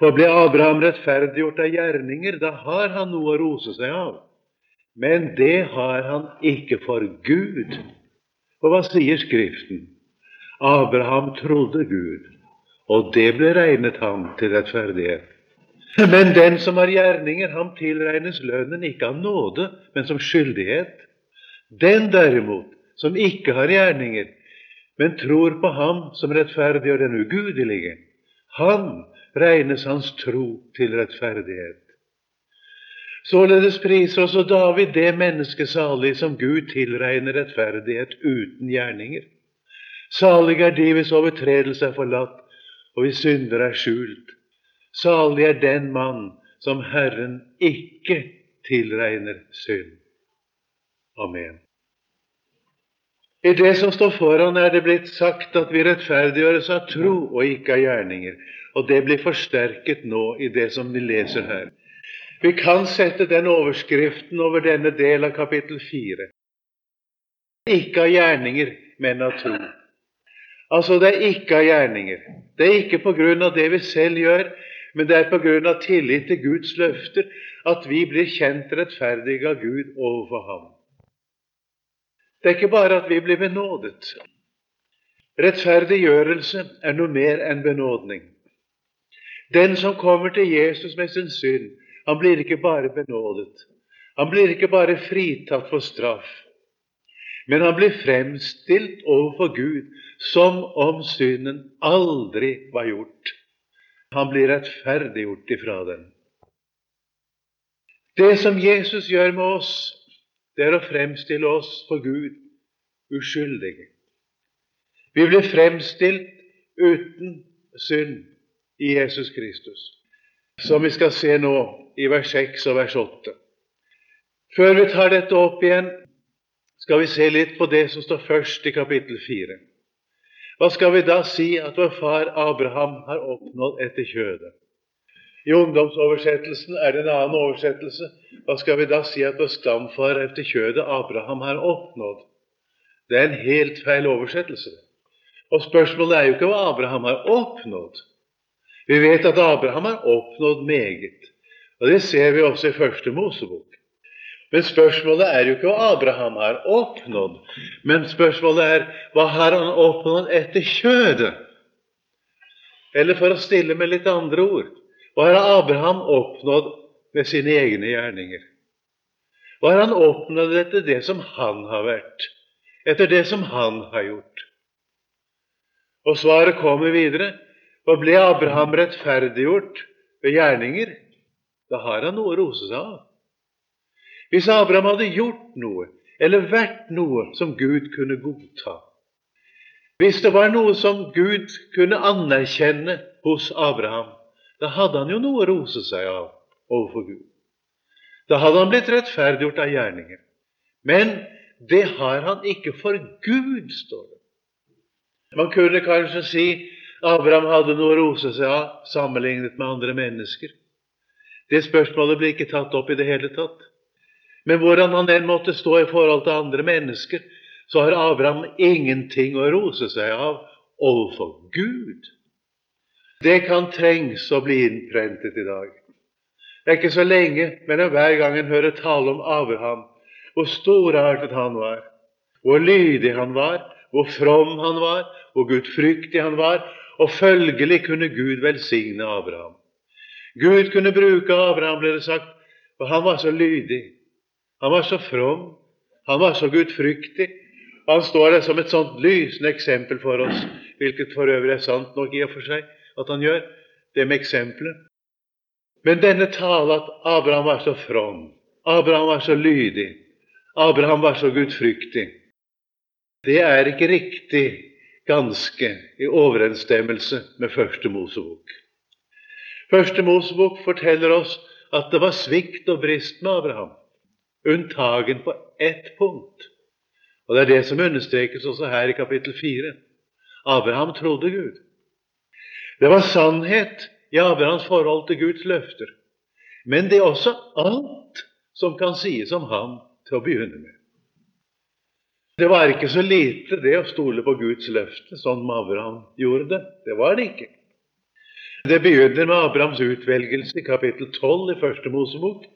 For ble Abraham rettferdiggjort av gjerninger, da har han noe å rose seg av. Men det har han ikke for Gud. Og hva sier Skriften? Abraham trodde Gud, og det ble regnet ham til rettferdighet. Men den som har gjerninger, ham tilregnes lønnen ikke av nåde, men som skyldighet. Den derimot, som ikke har gjerninger, men tror på Ham som rettferdiggjør den ugudelige, han regnes hans tro til rettferdighet. Således priser også David det mennesket salig som Gud tilregner rettferdighet uten gjerninger. Salig er de hvis overtredelse er forlatt, og hvis synder er skjult. Salig er den mann som Herren ikke tilregner synd. Amen. I det som står foran, er det blitt sagt at vi rettferdiggjøres av tro og ikke av gjerninger. Og det blir forsterket nå i det som vi leser her. Vi kan sette den overskriften over denne del av kapittel 4. Ikke av gjerninger, men av tro. Altså, det er ikke av gjerninger. Det er ikke på grunn av det vi selv gjør, men det er på grunn av tillit til Guds løfter at vi blir kjent rettferdige av Gud overfor Ham. Det er ikke bare at vi blir benådet. Rettferdiggjørelse er noe mer enn benådning. Den som kommer til Jesus med sin synd, han blir ikke bare benådet. Han blir ikke bare fritatt for straff. Men han blir fremstilt overfor Gud som om synden aldri var gjort. Han blir rettferdiggjort ifra den. Det som Jesus gjør med oss, det er å fremstille oss for Gud uskyldige. Vi blir fremstilt uten synd i Jesus Kristus, som vi skal se nå i vers 6 og vers 8. Før vi tar dette opp igjen, skal vi se litt på det som står først i kapittel 4. Hva skal vi da si at vår far Abraham har oppnådd etter kjødet? I ungdomsoversettelsen er det en annen oversettelse. Hva skal vi da si at vår stamfar etter kjødet Abraham har oppnådd? Det er en helt feil oversettelse. Og spørsmålet er jo ikke hva Abraham har oppnådd. Vi vet at Abraham har oppnådd meget. Og Det ser vi også i Første Mosebok. Men spørsmålet er jo ikke hva Abraham har oppnådd, men spørsmålet er hva har han oppnådd etter kjødet? Eller for å stille med litt andre ord hva har Abraham oppnådd med sine egne gjerninger? Hva har han oppnådd etter det som han har vært, etter det som han har gjort? Og svaret kommer videre. Hva ble Abraham rettferdiggjort ved gjerninger? Da har han noe å rose seg av. Hvis Abraham hadde gjort noe, eller vært noe som Gud kunne godta Hvis det var noe som Gud kunne anerkjenne hos Abraham, da hadde han jo noe å rose seg av overfor Gud. Da hadde han blitt rettferdiggjort av gjerninger. Men det har han ikke for Gud, står det. Man kunne kanskje si Abraham hadde noe å rose seg av sammenlignet med andre mennesker. Det spørsmålet ble ikke tatt opp i det hele tatt. Men hvordan han enn måtte stå i forhold til andre mennesker, så har Abraham ingenting å rose seg av overfor Gud. Det kan trengs å bli innprentet i dag. Det er ikke så lenge, men hver gang en hører tale om Abraham, hvor storartet han var, hvor lydig han var, hvor from han var, hvor gudfryktig han var, og følgelig kunne Gud velsigne Abraham. Gud kunne bruke Abraham, ble det sagt, for han var så lydig. Han var så from. Han var så gudfryktig. Han står der som et sånt lysende eksempel for oss, hvilket for øvrig er sant nok i og for seg at han gjør, det med eksempelet. Men denne tale at Abraham var så from, Abraham var så lydig, Abraham var så gudfryktig, det er ikke riktig ganske i overensstemmelse med Første Mosebok. Første Mosebok forteller oss at det var svikt og brist med Abraham, unntagen på ett punkt. Og Det er det som understrekes også her i kapittel 4. Abraham trodde Gud. Det var sannhet i Abrahams forhold til Guds løfter. Men det er også alt som kan sies om ham til å begynne med. Det var ikke så lite det å stole på Guds løfte, sånn Abraham gjorde det. Det var det ikke. Det begynner med Abrahams utvelgelse i kapittel 12 i Første Mosebok.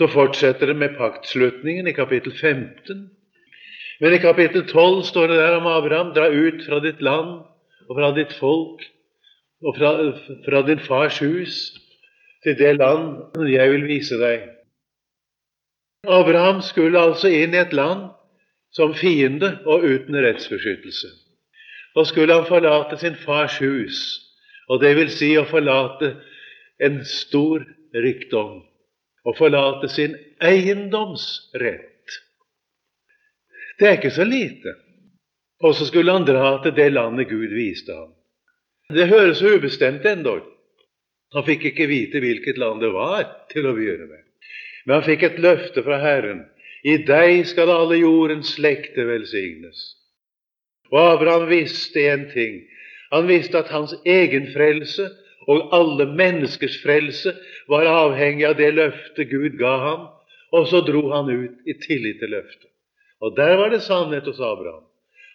Så fortsetter det med paktslutningen i kapittel 15. Men i kapittel 12 står det der om Abraham dra ut fra ditt land og fra ditt folk og fra, fra din fars hus til det land jeg vil vise deg. Abraham skulle altså inn i et land som fiende og uten rettsbeskyttelse. Og skulle han forlate sin fars hus, og det vil si å forlate en stor rikdom, og forlate sin eiendomsrett. Det er ikke så lite. Og så skulle han dra til det landet Gud viste ham. Det høres så ubestemt endog. Han fikk ikke vite hvilket land det var, til å begynne med. Men han fikk et løfte fra Herren. I deg skal alle jordens slekter velsignes. Og Abraham visste én ting. Han visste at hans egen frelse og alle menneskers frelse var avhengig av det løftet Gud ga ham, og så dro han ut i tillit til løftet. Og der var det sannhet hos Abraham.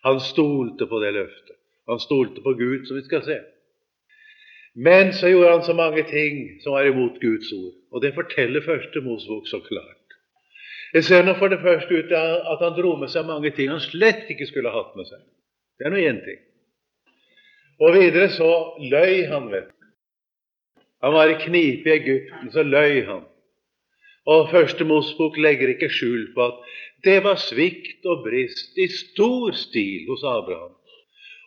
Han stolte på det løftet. Han stolte på Gud, som vi skal se. Men så gjorde han så mange ting som var imot Guds ord. Og det forteller første Mosebok så klart. Jeg ser nå for det første ut at han dro med seg mange ting han slett ikke skulle hatt med seg. Det er nå én ting. Og videre så løy han, vet Han var i knipe i Egypten, så løy han. Og Første Mosbok legger ikke skjul på at det var svikt og brist i stor stil hos Abraham.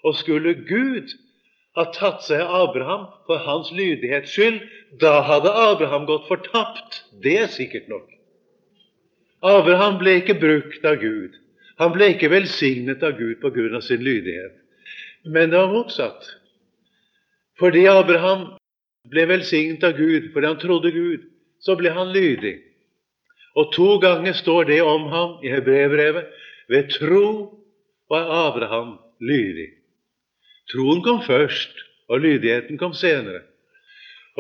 Og skulle Gud ha tatt seg av Abraham for hans lydighets skyld, da hadde Abraham gått fortapt. Det er sikkert nok. Abraham ble ikke brukt av Gud. Han ble ikke velsignet av Gud av sin lydighet. Men det var motsatt. Fordi Abraham ble velsignet av Gud fordi han trodde Gud, så ble han lydig. Og to ganger står det om ham i Hebreerbrevet. Ved tro var Abraham lydig. Troen kom først, og lydigheten kom senere.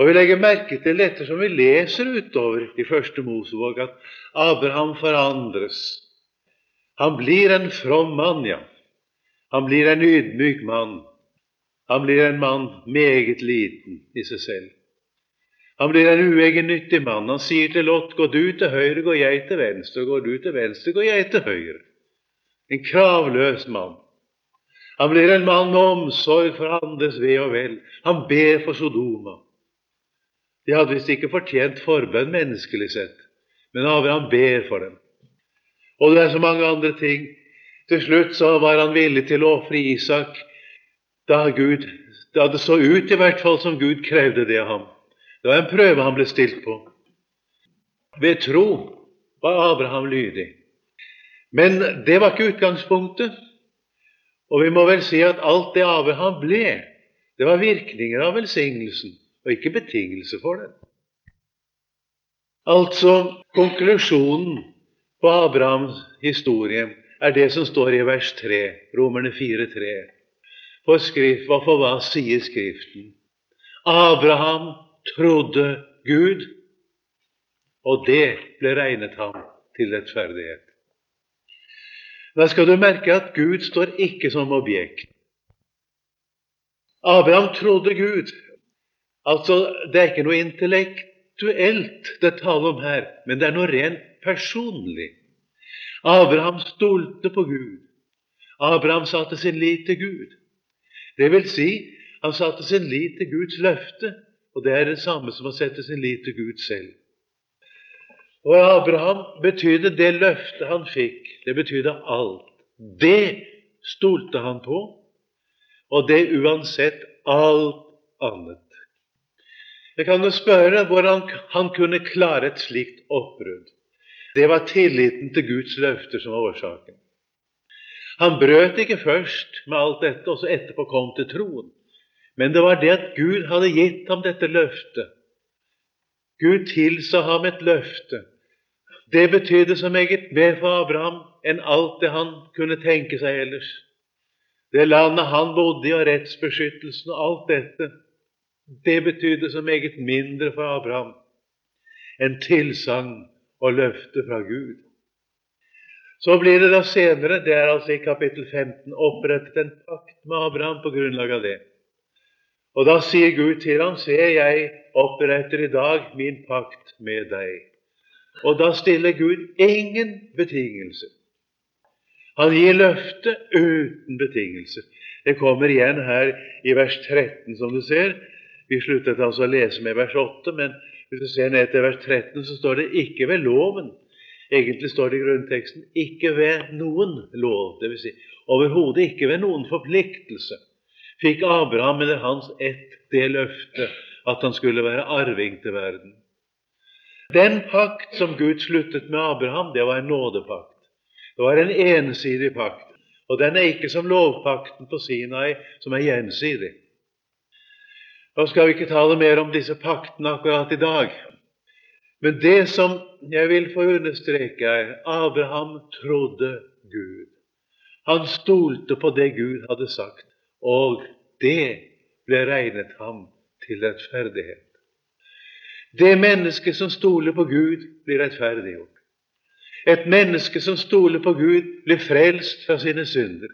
Og Vi legger merke til dette som vi leser utover i Første Mosebok, at Abraham forandres. Han blir en from mann, ja. Han blir en ydmyk mann. Han blir en mann meget liten i seg selv. Han blir en uegennyttig mann. Han sier til Lot, gå du til høyre, går jeg til venstre. Går du til venstre, går jeg til høyre. En kravløs mann. Han blir en mann med omsorg for andres ve og vel. Han ber for Sodoma. De hadde visst ikke fortjent forbønn menneskelig sett, men Abraham ber for dem. Og det er så mange andre ting. Til slutt så var han villig til å ofre Isak da Gud da det så ut i hvert fall som Gud krevde det av ham. Det var en prøve han ble stilt på. Ved tro var Abraham lydig. Men det var ikke utgangspunktet. Og vi må vel si at alt det Abraham ble, det var virkninger av velsignelsen, og ikke betingelse for den. Altså, konklusjonen på Abrahams historie er det som står i vers 3, Romerne 4,3. For, skrift, for hva sier Skriften? Abraham trodde Gud, og det ble regnet ham til rettferdighet. Da skal du merke at Gud står ikke som objekt. Abraham trodde Gud. Altså, Det er ikke noe intellektuelt det taler om her, men det er noe rent personlig. Abraham stolte på Gud. Abraham satte sin lit til Gud. Det vil si, han satte sin lit til Guds løfte, og det er det samme som å sette sin lit til Gud selv. Og Abraham betydde det løftet han fikk, det betydde alt. Det stolte han på, og det uansett alt annet. Jeg kan jo spørre hvordan han kunne klare et slikt oppbrudd. Det var tilliten til Guds løfter som var årsaken. Han brøt ikke først med alt dette, og så etterpå kom til troen. Men det var det at Gud hadde gitt ham dette løftet. Gud tilsa ham et løfte det betydde så meget mer for Abraham enn alt det han kunne tenke seg ellers. Det landet han bodde i, og rettsbeskyttelsen og alt dette, det betydde så meget mindre for Abraham enn tilsagn og løfte fra Gud. Så blir det da senere, det er altså i kapittel 15, opprettet en pakt med Abraham på grunnlag av det. Og da sier Gud til ham, Se, jeg oppretter i dag min pakt med deg. Og da stiller Gud ingen betingelser. Han gir løfte uten betingelser. Det kommer igjen her i vers 13, som du ser. Vi sluttet altså å lese med vers 8, men hvis du ser ned til vers 13, så står det 'ikke ved loven'. Egentlig står det i grunnteksten 'ikke ved noen lov', dvs. Si, overhodet ikke ved noen forpliktelse fikk Abraham eller hans ett det løftet at han skulle være arving til verden. Den pakt som Gud sluttet med Abraham, det var en nådepakt. Det var en ensidig pakt. Og den er ikke som lovpakten på Sinai, som er gjensidig. Nå skal vi ikke tale mer om disse paktene akkurat i dag. Men det som jeg vil få understreke, er Abraham trodde Gud. Han stolte på det Gud hadde sagt, og det ble regnet ham til rettferdighet. Det mennesket som stoler på Gud, blir rettferdiggjort. Et menneske som stoler på Gud, blir frelst fra sine synder.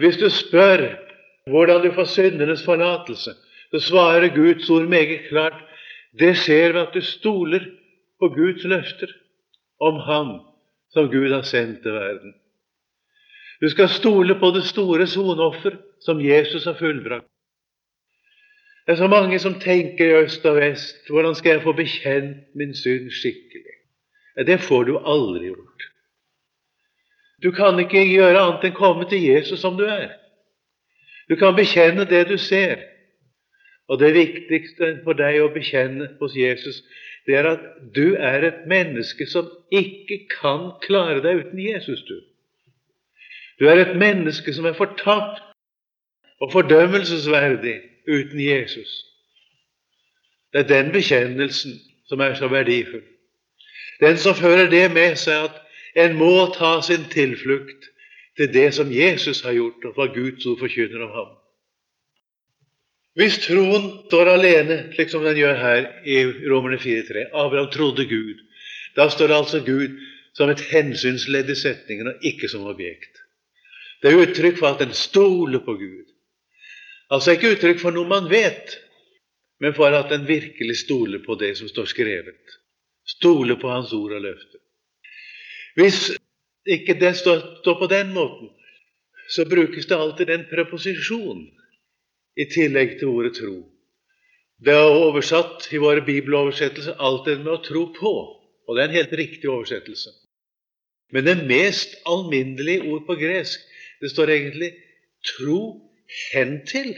Hvis du spør hvordan du får syndenes forlatelse, så svarer Guds ord meget klart det skjer ved at du stoler på Guds løfter om Ham som Gud har sendt til verden. Du skal stole på det store soneoffer som Jesus har fullbrakt. Det er så mange som tenker i øst og vest hvordan skal jeg få bekjent min synd skikkelig? Det får du aldri gjort. Du kan ikke gjøre annet enn komme til Jesus som du er. Du kan bekjenne det du ser. Og det viktigste for deg å bekjenne hos Jesus, det er at du er et menneske som ikke kan klare deg uten Jesus. Du Du er et menneske som er fortapt og fordømmelsesverdig uten Jesus. Det er den bekjennelsen som er så verdifull. Den som fører det med seg at en må ta sin tilflukt til det som Jesus har gjort, og hva Guds ord forkynner om ham. Hvis troen står alene, slik som den gjør her i Romerne 4,3 Abraham trodde Gud. Da står altså Gud som et hensynsledd i setningen, og ikke som objekt. Det er uttrykk for at en stoler på Gud. Altså ikke uttrykk for noe man vet, men for at en virkelig stoler på det som står skrevet. Stole på Hans ord og løfter. Hvis ikke det står, står på den måten, så brukes det alltid en preposisjon i tillegg til ordet tro. Det er oversatt i våre bibeloversettelser alltid med å tro på, og det er en helt riktig oversettelse. Men det mest alminnelige ord på gresk, det står egentlig 'tro hen til'.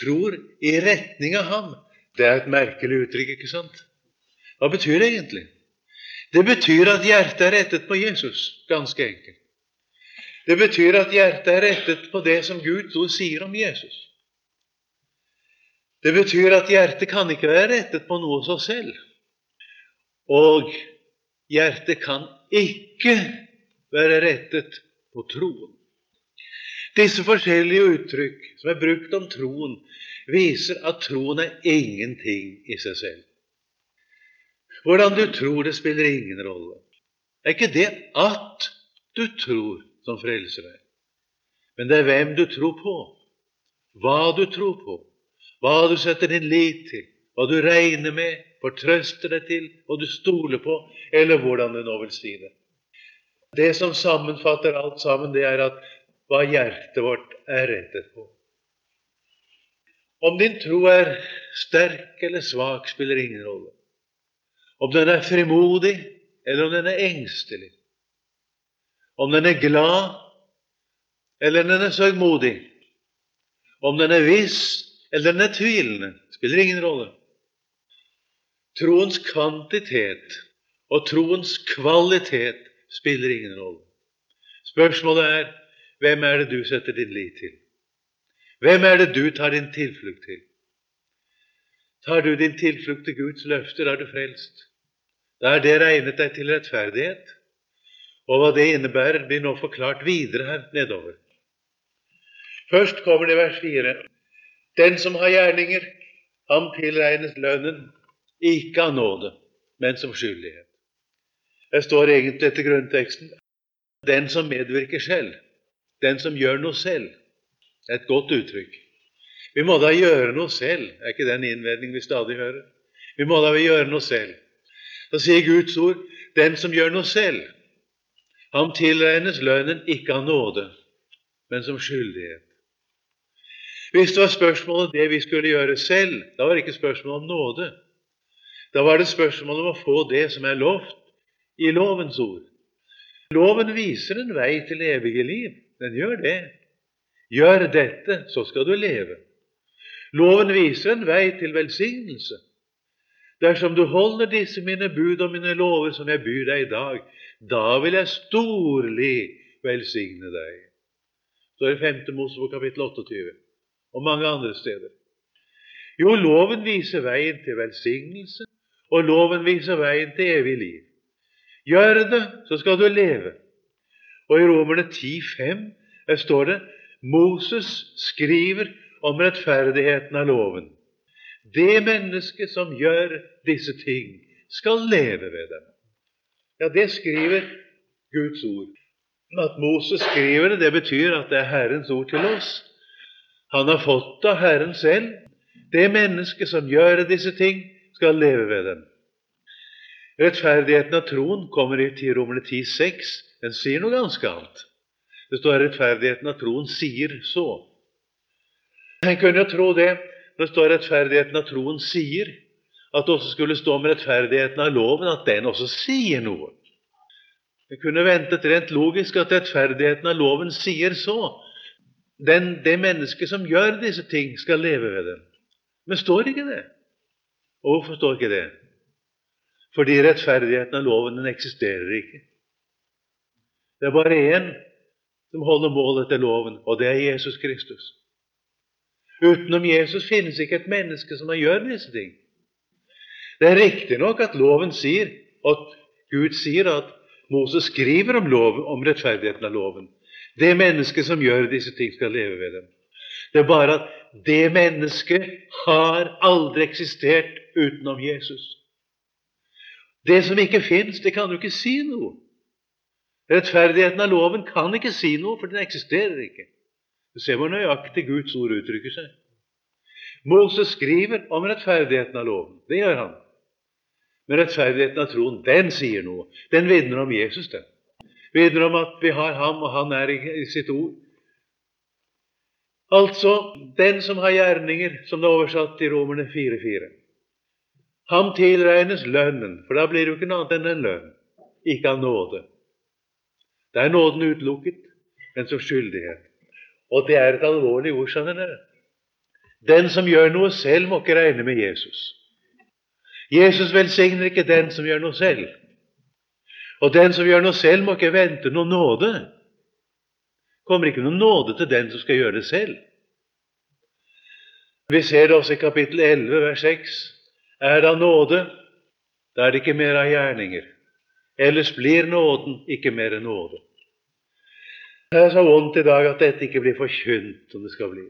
Tror i retning av ham. Det er et merkelig uttrykk, ikke sant? Hva betyr det egentlig? Det betyr at hjertet er rettet på Jesus, ganske enkelt. Det betyr at hjertet er rettet på det som Gud ord sier om Jesus. Det betyr at hjertet kan ikke være rettet på noe seg selv. Og hjertet kan ikke være rettet på troen. Disse forskjellige uttrykk som er brukt om troen, viser at troen er ingenting i seg selv. Hvordan du tror, det spiller ingen rolle. Det er ikke det at du tror, som frelser deg, men det er hvem du tror på, hva du tror på, hva du setter din lit til, hva du regner med, fortrøster deg til, hva du stoler på, eller hvordan du nå vil si det. Det som sammenfatter alt sammen, det er at hva hjertet vårt er rettet på. Om din tro er sterk eller svak, spiller ingen rolle. Om den er frimodig, eller om den er engstelig. Om den er glad, eller den er sørgmodig. Om den er viss, eller den er tvilende, spiller ingen rolle. Troens kvantitet og troens kvalitet spiller ingen rolle. Spørsmålet er hvem er det du setter din lit til? Hvem er det du tar din tilflukt til? Tar du din tilflukt til Guds løfter, er du frelst. Da er det regnet deg til rettferdighet. Og hva det innebærer, blir nå forklart videre her nedover. Først kommer det vers 4. Den som har gjerninger, ham tilregnes lønnen, ikke av nåde, men som skyldighet. Det står egentlig etter grunnteksten den som medvirker selv, den som gjør noe selv. Et godt uttrykk. Vi må da gjøre noe selv. Er ikke den innvending vi stadig hører? Vi må da gjøre noe selv. Da sier Guds ord den som gjør noe selv, ham tilregnes lønnen ikke av nåde, men som skyldighet. Hvis det var spørsmålet det vi skulle gjøre selv, da var det ikke spørsmål om nåde. Da var det spørsmål om å få det som er lovt i lovens ord. Loven viser en vei til evige liv. Den gjør det. Gjør dette, så skal du leve. Loven viser en vei til velsignelse. Dersom du holder disse mine bud og mine lover som jeg byr deg i dag, da vil jeg storlig velsigne deg. Så er det 5. Mosebok kapittel 28 og mange andre steder. Jo, loven viser veien til velsignelse, og loven viser veien til evig liv. Gjør det, så skal du leve. Og i Romerne 10,5 står det Moses skriver om rettferdigheten av loven. Det mennesket som gjør disse ting, skal leve ved dem. Ja, det skriver Guds ord. At Moses skriver det, det betyr at det er Herrens ord til oss. Han har fått det av Herren selv. Det mennesket som gjør disse ting, skal leve ved dem. Rettferdigheten av troen kommer i Romerne 10,6. Den sier noe ganske annet. Det står at rettferdigheten av troen sier så. En kunne jo tro det det står rettferdigheten av troen sier, at det også skulle stå om rettferdigheten av loven, at den også sier noe. Jeg kunne ventet rent logisk at rettferdigheten av loven sier så. Den, det mennesket som gjør disse ting, skal leve ved dem. Men står ikke det? Og hvorfor står ikke det? Fordi rettferdigheten av loven den eksisterer ikke. Det er bare én som holder mål etter loven, og det er Jesus Kristus. Utenom Jesus finnes ikke et menneske som gjør disse ting. Det er riktignok at loven sier, at Gud sier at Moses skriver om, lov, om rettferdigheten av loven. Det mennesket som gjør disse ting, skal leve ved dem. Det er bare at det mennesket har aldri eksistert utenom Jesus. Det som ikke fins, det kan jo ikke si noe. Rettferdigheten av loven kan ikke si noe, for den eksisterer ikke. Ser hvor nøyaktig Guds ord uttrykker seg. Moses skriver om rettferdigheten av loven. Det gjør han. Men rettferdigheten av troen, den sier noe. Den vitner om Jesus, den. Vitner om at vi har ham, og han er i sitt ord. Altså den som har gjerninger, som det er oversatt i Romerne 4.4. Ham tilregnes lønnen, for da blir det jo ikke noe annet enn en lønn, ikke av nåde. Da er nåden utelukket, men som skyldighet. Og det er et alvorlig ord, skjønner dere. Den som gjør noe selv, må ikke regne med Jesus. Jesus velsigner ikke den som gjør noe selv. Og den som gjør noe selv, må ikke vente noen nåde. kommer ikke noen nåde til den som skal gjøre det selv. Vi ser det også i kapittel 11, vers 6. Er det av nåde, da er det ikke mer av gjerninger. Ellers blir nåden ikke mer enn nåde. Det er så vondt i dag at dette ikke blir forkynt som det skal bli.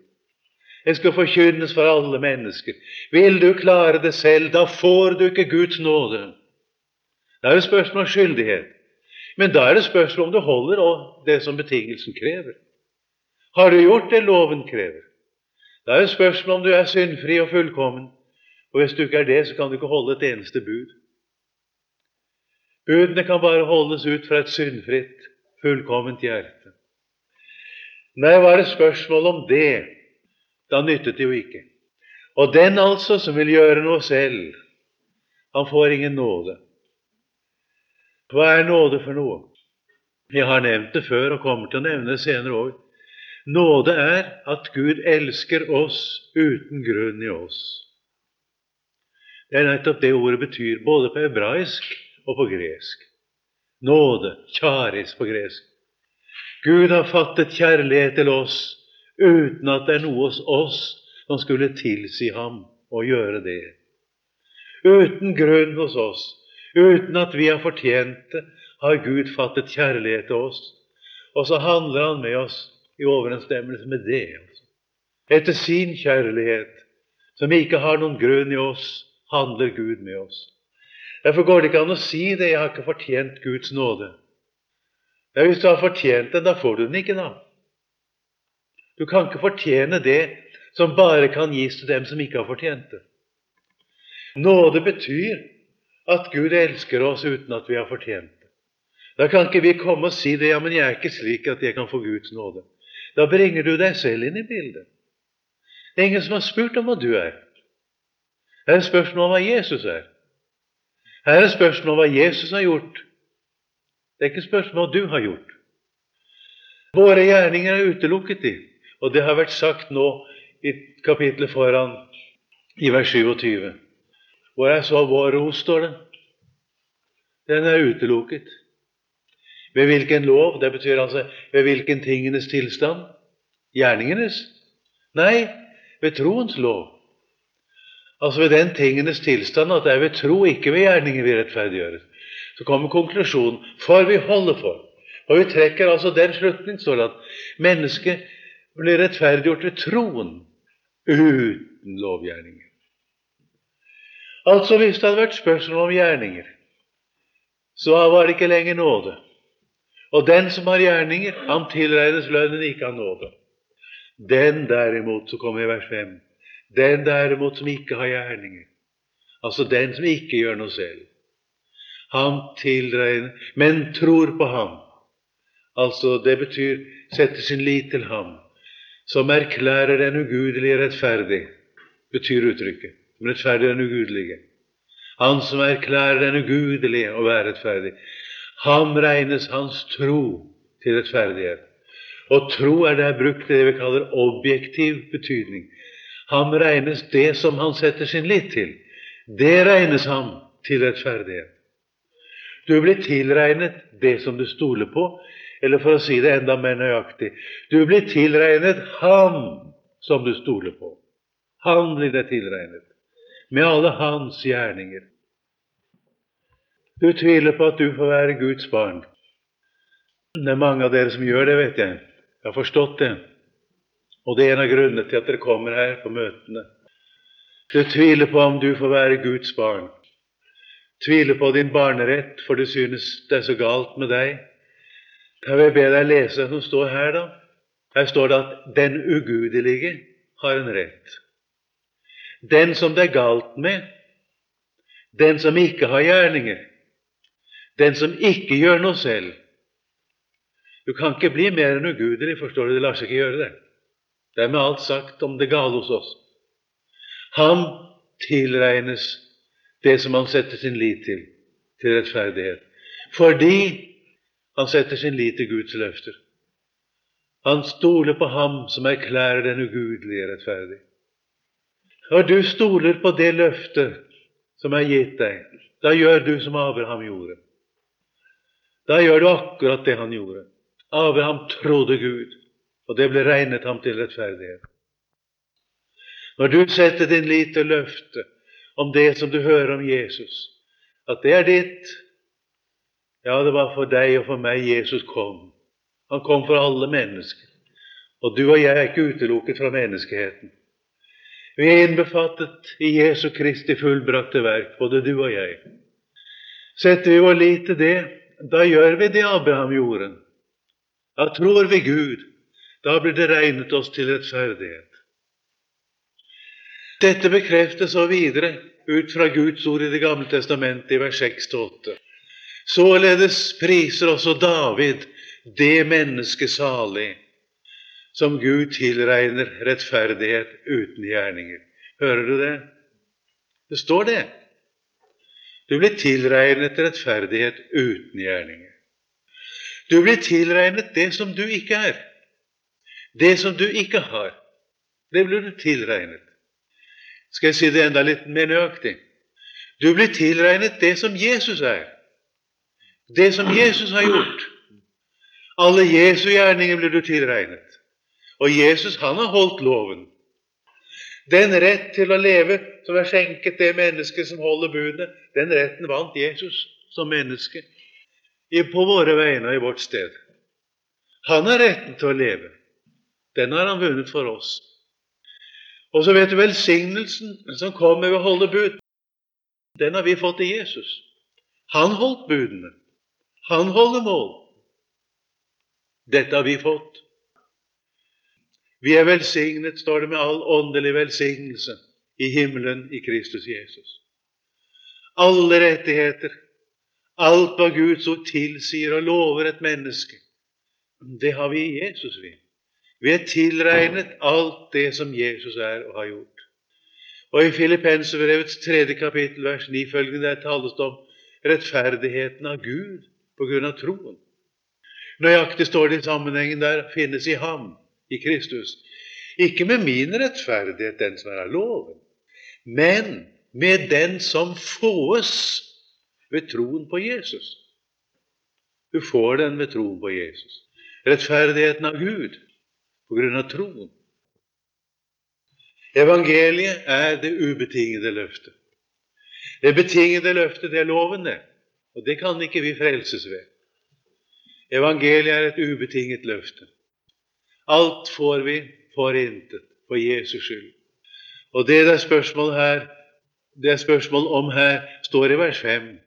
Det skal forkynnes for alle mennesker. Vil du klare det selv, da får du ikke Guds nåde. Da er det spørsmål om skyldighet. Men da er det spørsmål om du holder det som betingelsen krever. Har du gjort det loven krever? Da er det spørsmål om du er syndfri og fullkommen. Og hvis du ikke er det, så kan du ikke holde et eneste bud. Budene kan bare holdes ut fra et syndfritt, fullkomment hjerte. Nei, var det spørsmål om det, da nyttet det jo ikke. Og den altså som vil gjøre noe selv, han får ingen nåde. Hva er nåde for noe? Jeg har nevnt det før og kommer til å nevne det senere òg. Nåde er at Gud elsker oss uten grunn i oss. Det er nettopp det ordet betyr, både på hebraisk og på gresk. Nåde, charis på gresk. Gud har fattet kjærlighet til oss uten at det er noe hos oss som skulle tilsi ham å gjøre det. Uten grunn hos oss, uten at vi har fortjent det, har Gud fattet kjærlighet til oss. Og så handler Han med oss i overensstemmelse med det. Altså. Etter sin kjærlighet, som ikke har noen grunn i oss, handler Gud med oss. Derfor går det ikke an å si det 'jeg har ikke fortjent Guds nåde'. Ja, Hvis du har fortjent den, da får du den ikke, da. Du kan ikke fortjene det som bare kan gis til dem som ikke har fortjent det. Nåde betyr at Gud elsker oss uten at vi har fortjent det. Da kan ikke vi komme og si det, ja, men jeg er ikke slik at jeg kan få Guds nåde. Da bringer du deg selv inn i bildet. Det er ingen som har spurt om hva du er. Her er spørsmålet om hva Jesus er. Her er spørsmålet om hva Jesus har gjort. Det er ikke spørsmål hva du har gjort. Våre gjerninger er utelukket i, og det har vært sagt nå i kapittelet foran, i vers 27. Hvor er så vår ros, står det? Den er utelukket. Ved hvilken lov? Det betyr altså ved hvilken tingenes tilstand? Gjerningenes? Nei, ved troens lov. Altså ved den tingenes tilstand at det er ved tro, ikke ved gjerninger vi rettferdiggjøres. Så kommer konklusjonen for vi holder for. Og vi trekker altså den slutning, står det, at mennesket blir rettferdiggjort ved troen uten lovgjerninger. Altså hvis det hadde vært spørsmål om gjerninger, så var det ikke lenger nåde. Og den som har gjerninger, han tilregnes lønnen ikke av nåde. Den derimot, så kommer i vers 5, den derimot som ikke har gjerninger, altså den som ikke gjør noe selv, han tilregner, men tror på ham. Altså, det betyr setter sin lit til ham, som erklærer den ugudelige rettferdig, betyr uttrykket. Rettferdig den ugudelige. Han som erklærer den ugudelige å være rettferdig. Ham regnes hans tro til rettferdighet. Og tro er der brukt det vi kaller objektiv betydning. Ham regnes det som han setter sin lit til. Det regnes ham til rettferdighet. Du blir tilregnet det som du stoler på, eller for å si det enda mer nøyaktig du blir tilregnet Han som du stoler på. Han blir det tilregnet, med alle hans gjerninger. Du tviler på at du får være Guds barn. Det er mange av dere som gjør det, vet jeg. Jeg har forstått det. Og det er en av grunnene til at dere kommer her på møtene. Du tviler på om du får være Guds barn. Tviler på din barnerett, for du synes det er så galt med deg. Jeg vil be deg lese det som står her, da. Her står det at 'den ugudelige har en rett'. Den som det er galt med, den som ikke har gjerninger, den som ikke gjør noe selv. Du kan ikke bli mer enn ugudelig, forstår du. Det lar seg ikke gjøre det. Det er med alt sagt om det gale hos oss. Han tilregnes det som han setter sin lit til, til rettferdighet. Fordi han setter sin lit til Guds løfter. Han stoler på ham som erklærer den ugudelige rettferdig. Når du stoler på det løftet som er gitt deg, da gjør du som Abraham gjorde. Da gjør du akkurat det han gjorde. Abraham trodde Gud, og det ble regnet ham til rettferdighet. Når du setter din lit til løftet om det som du hører om Jesus, at det er ditt Ja, det var for deg og for meg Jesus kom. Han kom for alle mennesker. Og du og jeg er ikke utelukket fra menneskeheten. Vi er innbefattet i Jesu Kristi fullbrakte verk, både du og jeg. Setter vi vår lit til det, da gjør vi det Abraham gjorde. Da tror vi Gud. Da blir det regnet oss til rettferdighet. Dette bekreftes så videre ut fra Guds ord i Det gamle testamentet i vers 6-8. Således priser også David det mennesket salig som Gud tilregner rettferdighet uten gjerninger. Hører du det? Det står det. Du blir tilregnet rettferdighet uten gjerninger. Du blir tilregnet det som du ikke er. Det som du ikke har, det blir du tilregnet. Skal jeg si det enda litt mer nøyaktig? Du blir tilregnet det som Jesus er. Det som Jesus har gjort. Alle Jesu gjerninger blir du tilregnet. Og Jesus, han har holdt loven. Den rett til å leve som er skjenket det mennesket som holder budene, den retten vant Jesus som menneske på våre vegne og i vårt sted. Han har retten til å leve. Den har han vunnet for oss. Og så vet du velsignelsen som kommer ved å holde bud. Den har vi fått i Jesus. Han holdt budene. Han holder mål. Dette har vi fått. Vi er velsignet, står det, med all åndelig velsignelse i himmelen i Kristus Jesus. Alle rettigheter, alt hva Guds ord tilsier og lover et menneske, det har vi i Jesus, vi. Vi er tilregnet alt det som Jesus er og har gjort. Og i Filippenserbrevets tredje kapittel, vers 9 følgende, der tales det om rettferdigheten av Gud på grunn av troen. Nøyaktig står det i sammenhengen der finnes i ham, i Kristus. Ikke med min rettferdighet, den som er av loven, men med den som fåes ved troen på Jesus. Du får den ved troen på Jesus. Rettferdigheten av Gud på grunn av troen. Evangeliet er det ubetingede løftet. Det betingede løftet, det er loven, det. Og det kan ikke vi frelses ved. Evangeliet er et ubetinget løfte. Alt får vi for intet, for Jesus skyld. Og det det er spørsmål her, det er spørsmål om her, står i vers 5.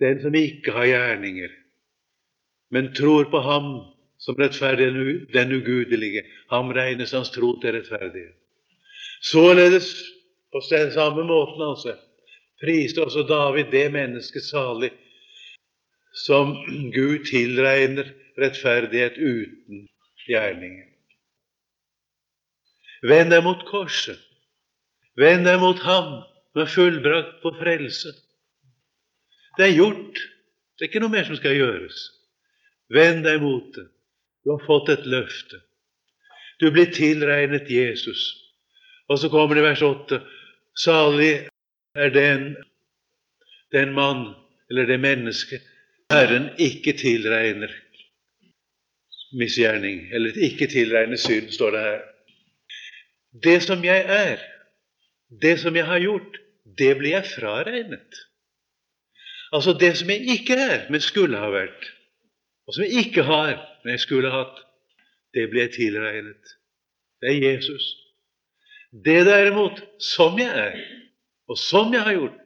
Den som ikke har gjerninger, men tror på Ham som rettferdig den ugudelige, ham regnes hans tro til rettferdighet. Således, på den samme måten, altså, priste også David det mennesket salig som Gud tilregner rettferdighet uten gjerninger. Vend deg mot korset. Vend deg mot ham med fullbrakt på frelse. Det er gjort. Det er ikke noe mer som skal gjøres. Vend deg mot det. Du har fått et løfte. Du blir tilregnet Jesus. Og så kommer det i vers 8.: Salig er den, den mann eller det menneske Herren ikke tilregner misgjerning, eller ikke tilregner synd, står det her. Det som jeg er, det som jeg har gjort, det blir jeg fraregnet. Altså det som jeg ikke er, men skulle ha vært, og som jeg ikke har, jeg skulle hatt, det ble jeg tilregnet. Det er Jesus. Det derimot, som jeg er, og som jeg har gjort,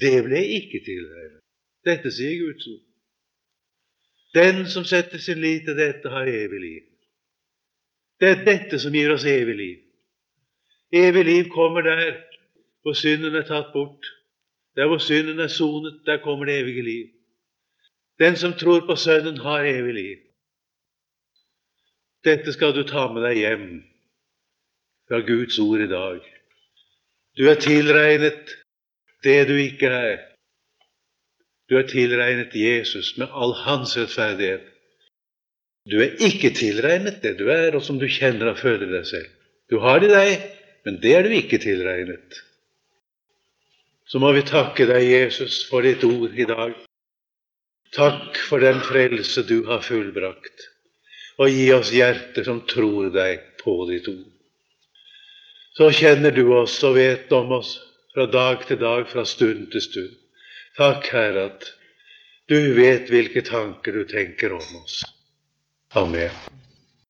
det ble jeg ikke tilregnet. Dette sier Guds ord. Den som setter sin lit til dette, har evig liv. Det er dette som gir oss evig liv. Evig liv kommer der hvor synden er tatt bort. Der hvor synden er sonet, der kommer det evige liv. Den som tror på Sønnen, har evig liv. Dette skal du ta med deg hjem fra Guds ord i dag. Du er tilregnet det du ikke er. Du er tilregnet Jesus med all hans rettferdighet. Du er ikke tilregnet det du er, og som du kjenner og føler deg selv. Du har det i deg, men det er du ikke tilregnet. Så må vi takke deg, Jesus, for ditt ord i dag. Takk for den frelse du har fullbrakt og gi oss hjerter som tror deg på ditt ord. Så kjenner du oss og vet om oss fra dag til dag, fra stund til stund. Takk, Herre, at du vet hvilke tanker du tenker om oss. Amen.